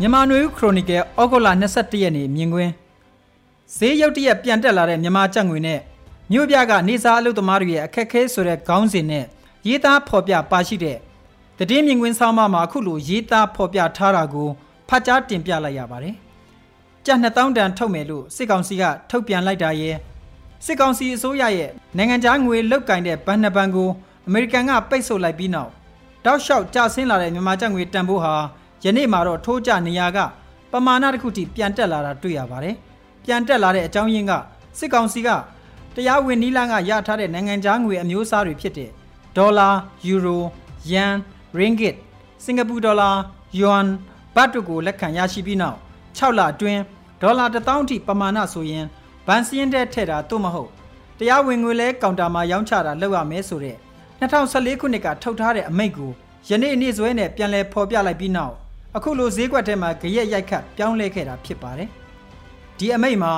မြန်မာနွေဦးခရိုနီကယ်ဩဂုတ်လ22ရက်နေ့မြင်ကွင်းဈေးရုတ်တရက်ပြန်တက်လာတဲ့မြန်မာကျပ်ငွေနဲ့မြို့ပြကနေစားအလုပ်သမားတွေရဲ့အခက်အခဲဆိုတဲ့ခေါင်းစဉ်နဲ့ရေးသားဖော်ပြပါရှိတဲ့တည်င်းမြင်ကွင်းဆောင်းပါးမှာအခုလိုရေးသားဖော်ပြထားတာကိုဖတ်ကြားတင်ပြလိုက်ရပါတယ်။ကျပ်2000တန်ထုတ်မယ်လို့စစ်ကောင်စီကထုတ်ပြန်လိုက်တာရဲ့စစ်ကောင်စီအစိုးရရဲ့နိုင်ငံခြားငွေလုတ်ကင်တဲ့ဘဏ်နှစ်ဘဏ်ကိုအမေရိကန်ကပိတ်ဆို့လိုက်ပြီးနောက်တောက်လျှောက်ကျဆင်းလာတဲ့မြန်မာကျပ်ငွေတန်ဖိုးဟာ ယနေ့မှာတော့ထိုးကျနေရကပမာဏတစ်ခုထိပြန်တက်လာတာတွေ့ရပါတယ်။ပြန်တက်လာတဲ့အကြောင်းရင်းကစစ်ကောင်စီကတရားဝင်နီးလန်းကရထားတဲ့နိုင်ငံခြားငွေအမျိုးအစားတွေဖြစ်တဲ့ဒေါ်လာ၊ယူရို၊ယန်၊ရင်းဂစ်၊စင်ကာပူဒေါ်လာ၊ယွမ်ဘတ်တို့ကိုလက်ခံရရှိပြီးနောက်6လအတွင်းဒေါ်လာ1000အထိပမာဏဆိုရင်ဘန်စီရင်တဲ့ထည့်တာသို့မဟုတ်တရားဝင်ငွေလဲကောင်တာမှာရောင်းချတာလုပ်ရမယ်ဆိုတဲ့2014ခုနှစ်ကထုတ်ထားတဲ့အမိန့်ကိုယနေ့နေ့စွဲနဲ့ပြန်လည်ဖော်ပြလိုက်ပြီးနောက် အခုလိုဈေးကွက်ထဲမှာကြရက်ရိုက်ခတ်ပြောင်းလဲခဲ့တာဖြစ်ပါတယ်။ဒီအမိတ်မှာ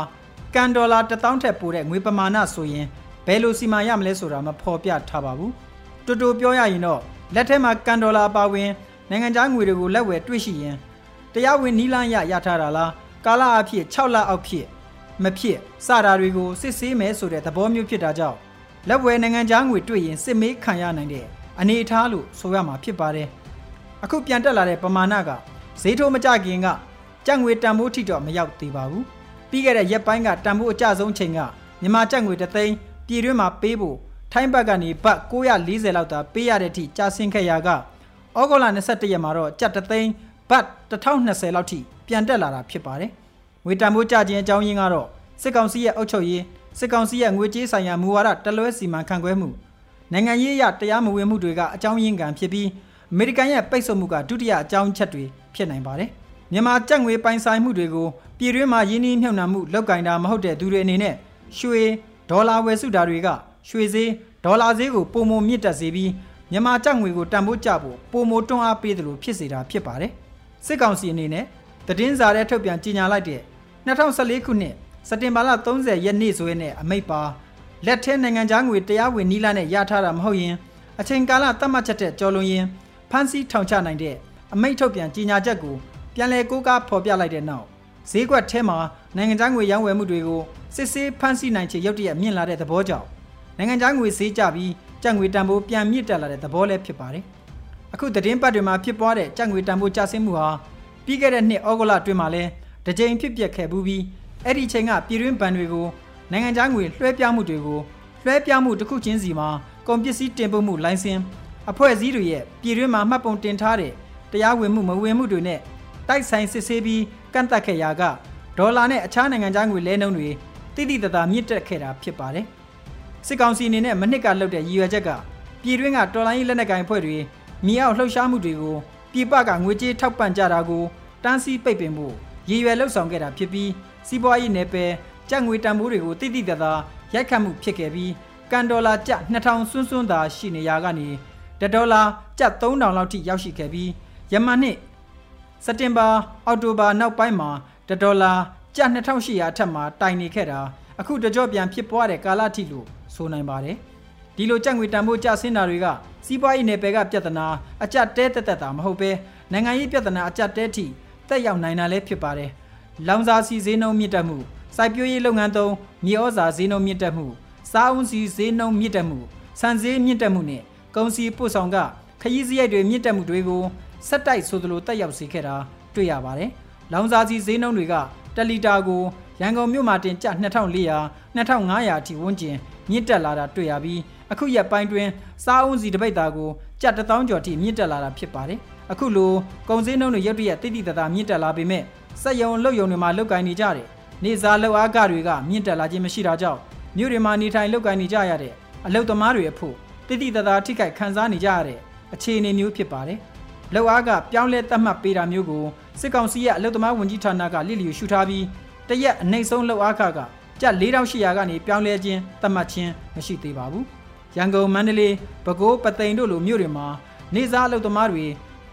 ကန်ဒေါ်လာ1000ထက်ပိုတဲ့ငွေပမာဏဆိုရင်ဘယ်လိုစီမံရမလဲဆိုတာမဖော်ပြထားပါဘူး။တူတူပြောရရင်တော့လက်ထဲမှာကန်ဒေါ်လာပါဝင်နိုင်ငံခြားငွေတွေကိုလက်ဝယ်တွေ့ရှိရင်တရားဝင်နီးလန်းရရထားတာလားကာလအဖြစ်6လအောက်ဖြစ်မဖြစ်စတာတွေကိုစစ်ဆေးမယ်ဆိုတဲ့သဘောမျိုးဖြစ်တာကြောင့်လက်ဝယ်နိုင်ငံခြားငွေတွေ့ရင်စစ်မေးခံရနိုင်တဲ့အနေအထားလို့ဆိုရမှာဖြစ်ပါတယ်။အခုပြန်တက်လာတဲ့ပမာဏက ဈေးထိုးမကြခင်ကကြက်ငွေတန်ဖိုးထိတော့မရောက်သေးပါဘူးပြီးခဲ့တဲ့ရက်ပိုင်းကတန်ဖိုးအကျဆုံးချိန်ကမြန်မာကြက်ငွေတသိန်းပြည်တွင်းမှာပေးဖို့ထိုင်းဘက်ကနေဘတ်940လောက်သာပေးရတဲ့အထိကြာဆင်းခဲ့ရာကဩဂုတ်လ22ရက်မှာတော့ကြက်တသိန်းဘတ်1020လောက်ထိပြန်တက်လာတာဖြစ်ပါတယ်ငွေတန်ဖိုးကျခြင်းအကြောင်းရင်းကတော့စစ်ကောင်စီရဲ့အုပ်ချုပ်ရေးစစ်ကောင်စီရဲ့ငွေကြေးဆိုင်ရာမူဝါဒတလွဲစီမံခန့်ခွဲမှုနိုင်ငံရေးအရတရားမဝင်မှုတွေကအကြောင်းရင်းခံဖြစ်ပြီး အမေရိကန်ရဲ့ပိတ်ဆို့မှုကဒုတိယအကြောင်းချက်တွေဖြစ်နိုင်ပါတယ်။မြန်မာကြက်ငွေပိုင်ဆိုင်မှုတွေကိုပြည်တွင်းမှာရင်းနှီးမြှုပ်နှံမှုလောက်ကင်တာမဟုတ်တဲ့သူတွေအနေနဲ့ရွှေဒေါ်လာဝယ်စုတာတွေကရွှေဈေးဒေါ်လာဈေးကိုပုံမမြင့်တက်စေပြီးမြန်မာကြက်ငွေကိုတန်ဖိုးကျဖို့ပုံမတွန်းအားပေးတယ်လို့ဖြစ်စေတာဖြစ်ပါတယ်။စစ်ကောင်စီအနေနဲ့သတင်းစာထဲထုတ်ပြန်ကြေညာလိုက်တဲ့2014ခုနှစ်စက်တင်ဘာလ30ရက်နေ့ဆိုရင်အမိတ်ပါလက်ထဲနိုင်ငံသားငွေတရားဝင်နီးလာနဲ့ရထားတာမဟုတ်ရင်အချိန်ကာလသတ်မှတ်ချက်တဲ့ကြော်လွန်ရင် ဖမ်းဆီးထောင်ချနိုင်တဲ့အမိန့်ထုတ်ပြန်ကြေညာချက်ကိုပြန်လည်ကိုးကားဖော်ပြလိုက်တဲ့နောက်ဈေးကွက်ထဲမှာနိုင်ငံခြားငွေရောင်းဝယ်မှုတွေကိုစစ်ဆေးဖမ်းဆီးနိုင်ချေရုတ်တရက်မြင့်လာတဲ့သဘောကြောင့်နိုင်ငံခြားငွေဈေးကျပြီးကြက်ငွေတန်ဖိုးပြန်မြင့်တက်လာတဲ့သဘောလည်းဖြစ်ပါတယ်။အခုသတင်းပတ်တွေမှာဖြစ်ပွားတဲ့ကြက်ငွေတန်ဖိုးကျဆင်းမှုဟာပြီးခဲ့တဲ့နှစ်ဩဂုတ်လအတွင်းမှာလည်းတကြိမ်ဖြစ်ပျက်ခဲ့ဘူးပြီးအဲ့ဒီချိန်ကပြည်တွင်းဘဏ်တွေကိုနိုင်ငံခြားငွေလွှဲပြောင်းမှုတွေကိုလွှဲပြောင်းမှုတစ်ခုချင်းစီမှာကုန်ပစ္စည်းတင်ပို့မှုလိုင်စင် အဖွဲ့အစည်းတွေရဲ့ပြည်တွင်းမှာမှတ်ပုံတင်ထားတဲ့တရားဝင်မှုမဝင်မှုတွေနဲ့တိုက်ဆိုင်စစ်ဆေးပြီးကန့်သတ်ခဲ့ရာကဒေါ်လာနဲ့အခြားနိုင်ငံခြားငွေလဲနှုန်းတွေတိတိတသားမြင့်တက်ခဲ့တာဖြစ်ပါတယ်။စစ်ကောင်စီအနေနဲ့မနှစ်ကလှုပ်တဲ့ရည်ရွယ်ချက်ကပြည်တွင်းကတော်လိုင်းလက်နက်ကိုင်အဖွဲ့တွေမြေအောက်လှုပ်ရှားမှုတွေကိုပြည်ပကငွေကြေးထောက်ပံ့ကြတာကိုတန်းစီပိတ်ပင်ဖို့ရည်ရွယ်လှုပ်ဆောင်ခဲ့တာဖြစ်ပြီးစီးပွားရေးနယ်ပယ်ကြက်ငွေတန်ဖိုးတွေကိုတိတိတသားရိုက်ခတ်မှုဖြစ်ခဲ့ပြီးကန်ဒေါ်လာကျ2000စွန်းစွန်းသာရှိနေရာကနေတ ဒေါ်လာကျပ်3000လောက်ထိရောက်ရှိခဲ့ပြီးယမန်နှစ်စက်တင်ဘာအောက်တိုဘာနောက်ပိုင်းမှာတဒေါ်လာကျပ်2800အထက်မှာတိုင်နေခဲ့တာအခုတကြော့ပြန်ဖြစ်ပွားတဲ့ကာလထိလို့ဆိုနိုင်ပါတယ်ဒီလိုကြက်ငွေတန်ဖိုးကျဆင်းတာတွေကစီးပွားရေးနယ်ပယ်ကပြဿနာအကြက်တဲတက်တက်တာမဟုတ်ပဲနိုင်ငံရေးပြဿနာအကြက်တဲထိတက်ရောက်နိုင်တာလည်းဖြစ်ပါတယ်လောင်စာစီဈေးနှုန်းမြင့်တက်မှုစိုက်ပျိုးရေးလုပ်ငန်းသုံးမြေဩဇာဈေးနှုန်းမြင့်တက်မှုစားအုံးစီဈေးနှုန်းမြင့်တက်မှုဆန်ဈေးမြင့်တက်မှုနဲ့ ကုန်စည်ပို့ဆောင်ကခရီးစရိုက်တွေမြင့်တက်မှုတွေကိုစက်တိုက်ဆိုသလိုတက်ရောက်စေခဲ့တာတွေ့ရပါတယ်။လောင်စာဆီဈေးနှုန်းတွေကတလီတာကိုရန်ကုန်မြို့မှာတင်ကျ2400 2500အထိဝန်းကျင်မြင့်တက်လာတာတွေ့ရပြီးအခုရက်ပိုင်းတွင်စားအုံးစီတပိတ်သားကိုကျ1000ကျော်ထိမြင့်တက်လာတာဖြစ်ပါတယ်။အခုလိုကုန်စည်နှုန်းတွေရုတ်တရက်တိတိတသားမြင့်တက်လာပေမဲ့စက်ရုံလုပ်ရုံတွေမှာလုပ်ကိုင်နေကြတယ်။နေစားလုပ်အားကတွေကမြင့်တက်လာခြင်းမရှိတာကြောင့်မြို့တွေမှာနေထိုင်လုပ်ကိုင်နေကြရတဲ့အလုပ်သမားတွေအဖို့ တိတိတသားထိခိုက်ခံစားနေကြရတဲ့အခြေအနေမျိုးဖြစ်ပါတယ်။လောက်အားကပြောင်းလဲသတ်မှတ်ပေးတာမျိုးကိုစစ်ကောင်စီရဲ့အလုပ်သမားဝန်ကြီးဌာနကလစ်လျူရှုထားပြီးတရက်အနှိမ့်ဆုံးလောက်အားခကကျပ်4800ကနေပြောင်းလဲခြင်းသတ်မှတ်ခြင်းမရှိသေးပါဘူး။ရန်ကုန်မန္တလေးပဲခူးပသိမ်တို့လိုမြို့တွေမှာနေစားအလုပ်သမားတွေ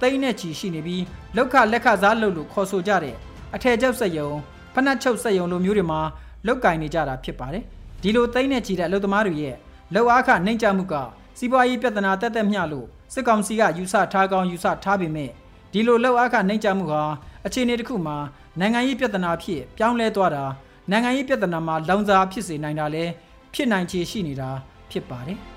တိမ့်နဲ့ချီရှိနေပြီးလောက်ခလက်ခစားလုပ်လို့ခေါ်ဆိုကြတဲ့အထည်ချုပ်စက်ရုံဖနက်ချုပ်စက်ရုံလိုမျိုးတွေမှာလောက်ကင်နေကြတာဖြစ်ပါတယ်။ဒီလိုတိမ့်နဲ့ချီတဲ့အလုပ်သမားတွေရဲ့လောက်အားခနှိမ့်ချမှုက စီးပွားရေးပြဿနာတက်တက်မျှလို့စစ်ကောင်စီကယူဆထားကောင်းယူဆထားပေမဲ့ဒီလိုလောက်အခနှိမ့်ချမှုဟာအခြေအနေတစ်ခုမှာနိုင်ငံရေးပြဿနာဖြစ်ပြောင်းလဲသွားတာနိုင်ငံရေးပြဿနာမှာလောင်စာဖြစ်စေနိုင်တာလဲဖြစ်နိုင်ခြေရှိနေတာဖြစ်ပါတယ်